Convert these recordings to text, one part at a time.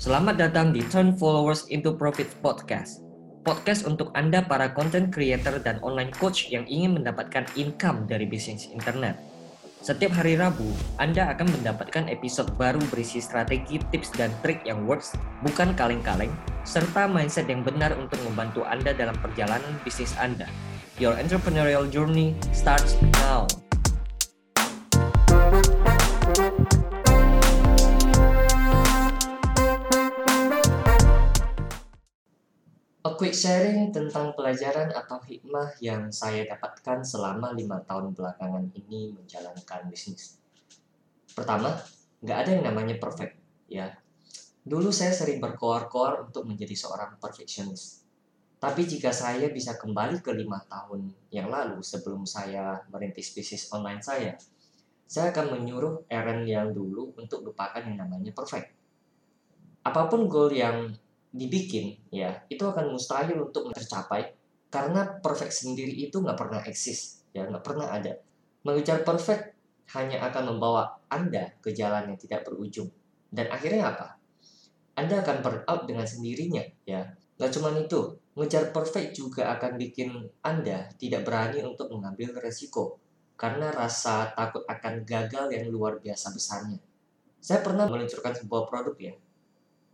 Selamat datang di Turn Followers into Profit Podcast. Podcast untuk Anda para content creator dan online coach yang ingin mendapatkan income dari bisnis internet. Setiap hari Rabu, Anda akan mendapatkan episode baru berisi strategi, tips, dan trik yang works, bukan kaleng-kaleng, serta mindset yang benar untuk membantu Anda dalam perjalanan bisnis Anda. Your entrepreneurial journey starts now. Quick sharing tentang pelajaran atau hikmah yang saya dapatkan selama lima tahun belakangan ini menjalankan bisnis. Pertama, nggak ada yang namanya perfect, ya. Dulu saya sering berkoar-koar untuk menjadi seorang perfectionist. Tapi jika saya bisa kembali ke lima tahun yang lalu sebelum saya merintis bisnis online saya, saya akan menyuruh Aaron yang dulu untuk lupakan yang namanya perfect. Apa pun goal yang dibikin ya itu akan mustahil untuk tercapai karena perfect sendiri itu nggak pernah eksis ya nggak pernah ada. Mengejar perfect hanya akan membawa anda ke jalan yang tidak berujung. Dan akhirnya apa? Anda akan burn out dengan sendirinya ya. Nggak cuma itu mengejar perfect juga akan bikin anda tidak berani untuk mengambil resiko karena rasa takut akan gagal yang luar biasa besarnya. Saya pernah meluncurkan sebuah produk ya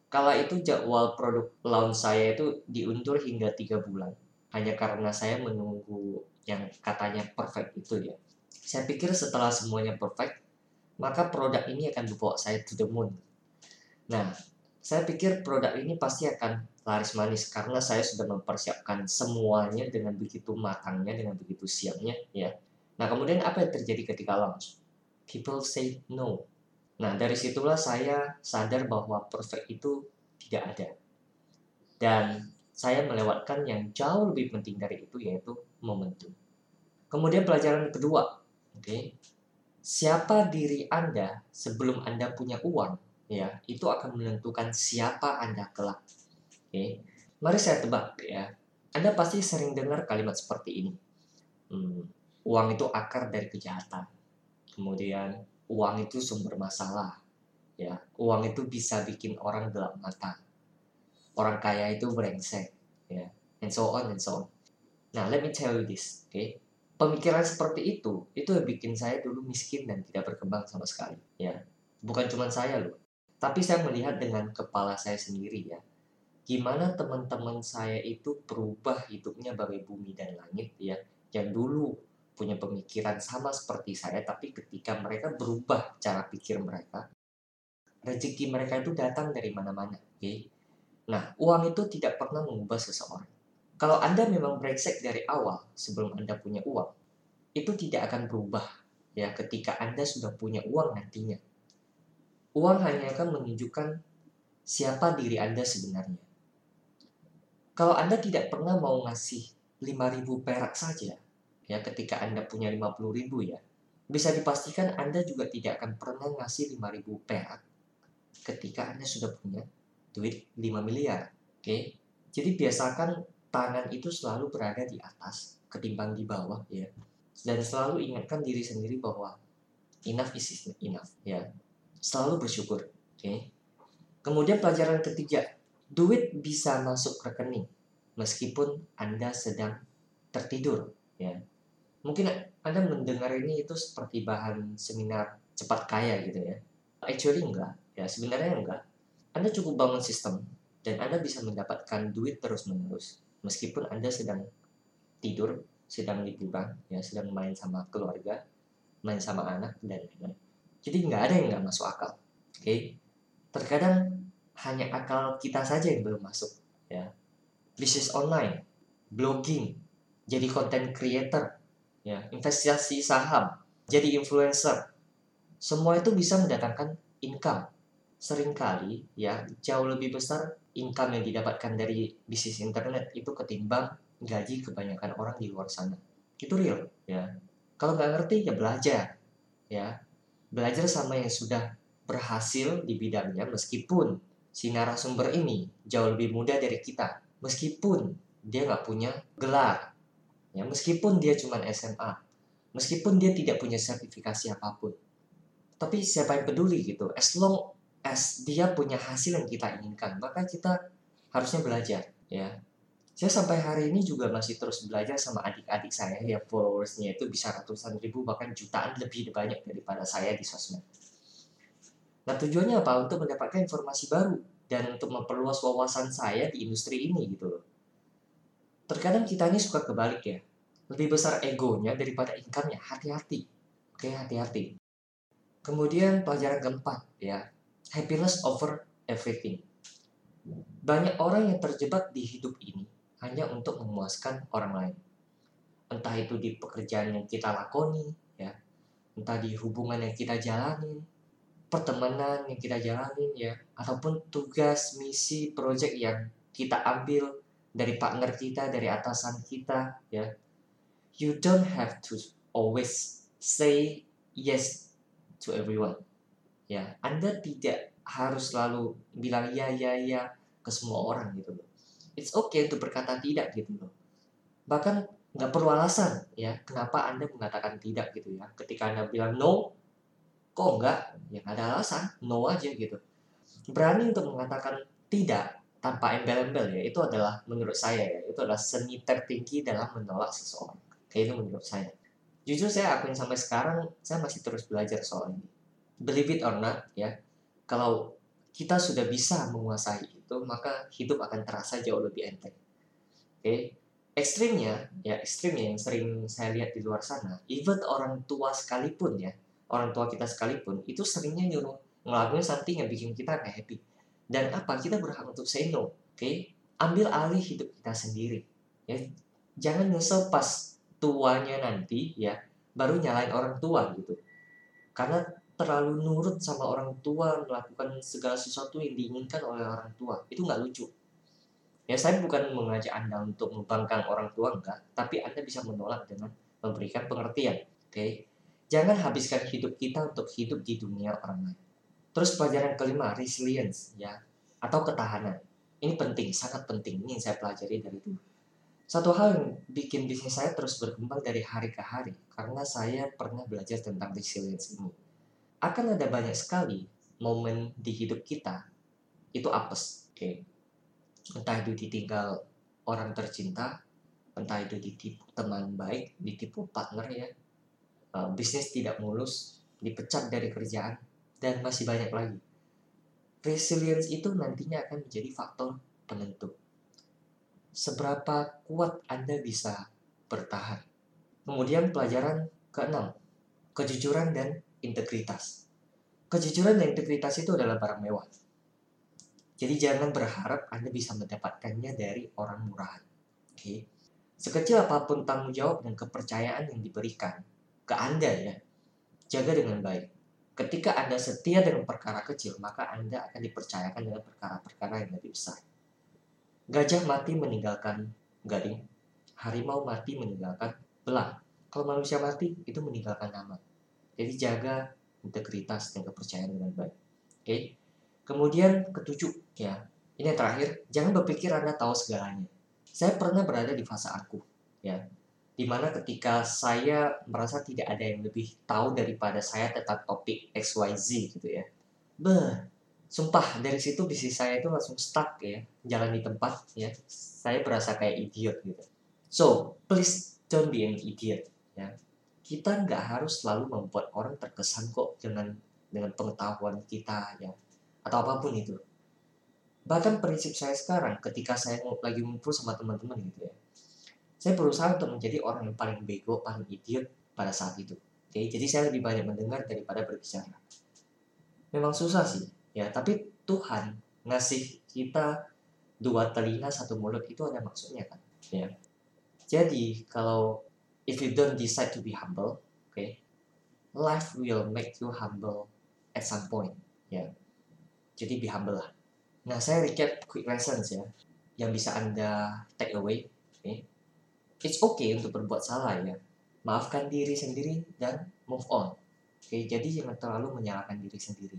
Kala itu jadwal produk launch saya itu diundur hingga tiga bulan. Hanya karena saya menunggu yang katanya perfect itu ya. Saya pikir setelah semuanya perfect, maka produk ini akan membawa saya to the moon. Nah, saya pikir produk ini pasti akan laris manis karena saya sudah mempersiapkan semuanya dengan begitu matangnya, dengan begitu siapnya ya. Nah, kemudian apa yang terjadi ketika launch? People say no Nah, dari situlah saya sadar bahwa perfect itu tidak ada. Dan saya melewatkan yang jauh lebih penting dari itu yaitu momentum. Kemudian pelajaran kedua, oke. Okay, siapa diri Anda sebelum Anda punya uang, ya, itu akan menentukan siapa Anda kelak. Oke. Okay. Mari saya tebak ya. Anda pasti sering dengar kalimat seperti ini. Hmm, uang itu akar dari kejahatan. Kemudian uang itu sumber masalah. Ya, uang itu bisa bikin orang gelap mata. Orang kaya itu brengsek, ya, and so on and so on. Nah, let me tell you this, oke? Okay? Pemikiran seperti itu, itu yang bikin saya dulu miskin dan tidak berkembang sama sekali, ya. Bukan cuma saya loh, tapi saya melihat dengan kepala saya sendiri ya. Gimana teman-teman saya itu berubah hidupnya bagai bumi dan langit ya. Yang dulu punya pemikiran sama seperti saya, tapi ketika mereka berubah cara pikir mereka, rezeki mereka itu datang dari mana-mana. Okay? Nah, uang itu tidak pernah mengubah seseorang. Kalau Anda memang brengsek dari awal sebelum Anda punya uang, itu tidak akan berubah ya ketika Anda sudah punya uang nantinya. Uang hanya akan menunjukkan siapa diri Anda sebenarnya. Kalau Anda tidak pernah mau ngasih 5000 perak saja, ya ketika Anda punya 50 ribu ya, bisa dipastikan Anda juga tidak akan pernah ngasih 5 ribu perak ketika Anda sudah punya duit 5 miliar. Oke, jadi biasakan tangan itu selalu berada di atas ketimbang di bawah ya. Dan selalu ingatkan diri sendiri bahwa enough is enough ya. Selalu bersyukur. Oke. Kemudian pelajaran ketiga, duit bisa masuk rekening meskipun Anda sedang tertidur ya mungkin Anda mendengar ini itu seperti bahan seminar cepat kaya gitu ya. Actually enggak, ya sebenarnya enggak. Anda cukup bangun sistem dan Anda bisa mendapatkan duit terus-menerus meskipun Anda sedang tidur, sedang liburan, ya sedang main sama keluarga, main sama anak dan lain-lain. Jadi nggak ada yang nggak masuk akal. Oke, okay? terkadang hanya akal kita saja yang belum masuk. Ya, bisnis online, blogging, jadi content creator, ya investasi saham, jadi influencer. Semua itu bisa mendatangkan income. Seringkali ya jauh lebih besar income yang didapatkan dari bisnis internet itu ketimbang gaji kebanyakan orang di luar sana. Itu real ya. Kalau nggak ngerti ya belajar ya. Belajar sama yang sudah berhasil di bidangnya meskipun si narasumber ini jauh lebih muda dari kita. Meskipun dia nggak punya gelar ya meskipun dia cuma SMA meskipun dia tidak punya sertifikasi apa pun tapi siapa yang peduli gitu as long as dia punya hasil yang kita inginkan, maka kita harusnya belajar, ya. Saya sampai hari ini juga masih terus belajar sama adik-adik saya yang followersnya itu bisa ratusan ribu bahkan jutaan lebih banyak daripada saya di sosmed. Nah tujuannya apa? Untuk mendapatkan informasi baru dan untuk memperluas wawasan saya di industri ini gitu loh. Terkadang kita ini suka kebalik ya. Lebih besar egonya daripada income-nya. Hati-hati. Oke, hati-hati. Kemudian pelajaran keempat ya. Happiness over everything. Banyak orang yang terjebak di hidup ini hanya untuk memuaskan orang lain. Entah itu di pekerjaan yang kita lakoni, ya, entah di hubungan yang kita jalani, pertemanan yang kita jalanin ya, ataupun tugas, misi, proyek yang kita ambil dari partner kita, dari atasan kita, ya. You don't have to always say yes to everyone. Ya, Anda tidak harus selalu bilang ya ya ya ke semua orang gitu loh it's okay untuk berkata tidak gitu loh. Bahkan nggak perlu alasan ya kenapa anda mengatakan tidak gitu ya. Ketika anda bilang no, kok enggak? Ya ada alasan, no aja gitu. Berani untuk mengatakan tidak tanpa embel-embel ya itu adalah menurut saya ya itu adalah seni tertinggi dalam menolak seseorang. Kayak itu menurut saya. Jujur saya akuin sampai sekarang saya masih terus belajar soal ini. Believe it or not ya, kalau kita sudah bisa menguasai itu, maka hidup akan terasa jauh lebih enteng. Oke, okay? ekstrimnya, ya ekstrimnya yang sering saya lihat di luar sana, even orang tua sekalipun ya, orang tua kita sekalipun, itu seringnya nyuruh ngelakuin something yang bikin kita nggak happy. Dan apa? Kita berhak untuk say no, oke? Okay? Ambil alih hidup kita sendiri. Ya, jangan nyesel pas tuanya nanti ya, baru nyalain orang tua gitu. Karena terlalu nurut sama orang tua melakukan segala sesuatu yang diinginkan oleh orang tua itu nggak lucu ya saya bukan mengajak anda untuk membangkang orang tua enggak tapi anda bisa menolak dengan memberikan pengertian oke okay? jangan habiskan hidup kita untuk hidup di dunia orang lain terus pelajaran kelima resilience ya atau ketahanan ini penting sangat penting ini yang saya pelajari dari dulu satu hal yang bikin bisnis saya terus berkembang dari hari ke hari karena saya pernah belajar tentang resilience ini akan ada banyak sekali momen di hidup kita itu apes. Oke. Okay. Entah itu ditinggal orang tercinta, entah itu ditipu teman baik, ditipu partner ya, uh, bisnis tidak mulus, dipecat dari kerjaan, dan masih banyak lagi. Resilience itu nantinya akan menjadi faktor penentu. Seberapa kuat Anda bisa bertahan. Kemudian pelajaran keenam, kejujuran dan integritas. Kejujuran dan integritas itu adalah barang mewah. Jadi jangan berharap Anda bisa mendapatkannya dari orang murahan. Oke. Okay? Sekecil apa pun tanggung jawab dan kepercayaan yang diberikan ke Anda ya, jaga dengan baik. Ketika Anda setia dengan perkara kecil, maka Anda akan dipercayakan dengan perkara-perkara yang lebih besar. Gajah mati meninggalkan gading, harimau mati meninggalkan belang. Kalau manusia mati, itu meninggalkan nama. Jadi jaga integritas dan kepercayaan dengan baik. Oke. Kemudian ketujuh ya. Ini yang terakhir, jangan berpikir Anda tahu segalanya. Saya pernah berada di fase aku ya. Di mana ketika saya merasa tidak ada yang lebih tahu daripada saya tentang topik XYZ gitu ya. Beh, sumpah dari situ bisnis saya itu langsung stuck ya, jalan di tempat ya. Saya berasa kayak idiot gitu. So, please don't be an idiot ya kita nggak harus selalu membuat orang terkesan kok dengan dengan pengetahuan kita ya atau apa pun itu bahkan prinsip saya sekarang ketika saya lagi ngumpul sama teman-teman gitu ya saya berusaha untuk menjadi orang yang paling bego paling idiot pada saat itu oke jadi saya lebih banyak mendengar daripada berbicara memang susah sih ya tapi Tuhan ngasih kita dua telinga satu mulut itu ada maksudnya kan ya jadi kalau if you don't decide to be humble, okay, life will make you humble at some point. Ya, jadi be humble lah. Nah, saya recap quick lessons ya, yang bisa anda take away. Okay. It's okay untuk berbuat salah ya. Maafkan diri sendiri dan move on. Oke, jadi jangan terlalu menyalahkan diri sendiri.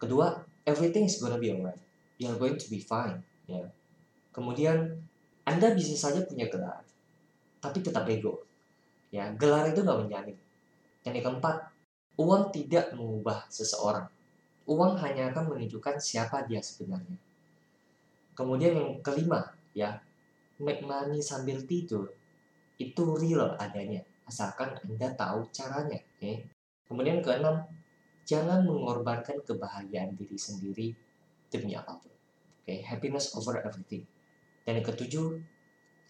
Kedua, everything is gonna be alright. You're going to be fine. Ya. Kemudian, Anda bisa saja punya gelar, tapi tetap ego. Ya, gelar itu nggak menjamin. Yang keempat, uang tidak mengubah seseorang. uang hanya akan menunjukkan siapa dia sebenarnya. Kemudian yang kelima, ya, make money sambil tidur itu real adanya, asalkan Anda tahu caranya. Okay? Kemudian keenam, jangan mengorbankan kebahagiaan diri sendiri demi apa pun. Okay? happiness over everything. Dan yang ketujuh,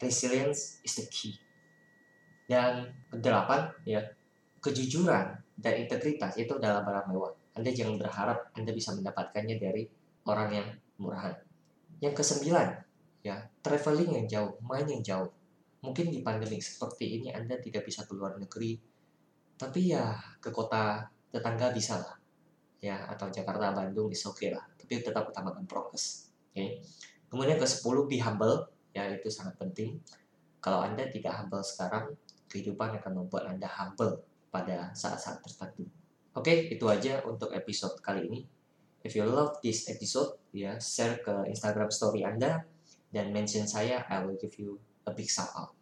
resilience is the key. Dan kedelapan, ya, kejujuran dan integritas itu adalah barang mewah. Anda jangan berharap Anda bisa mendapatkannya dari orang yang murahan. Yang kesembilan, ya, traveling yang jauh, main yang jauh. Mungkin di pandemi seperti ini Anda tidak bisa keluar negeri, tapi ya ke kota tetangga bisa lah. Ya, atau Jakarta, Bandung, is okay lah. Tapi tetap utamakan prokes. Oke. Okay? Kemudian ke 10 be humble, ya itu sangat penting. Kalau Anda tidak humble sekarang, kehidupan akan membuat Anda humble pada saat-saat tertentu. Oke, okay, itu aja untuk episode kali ini. If you love this episode, ya share ke Instagram story Anda dan mention saya, I will give you a big shout out.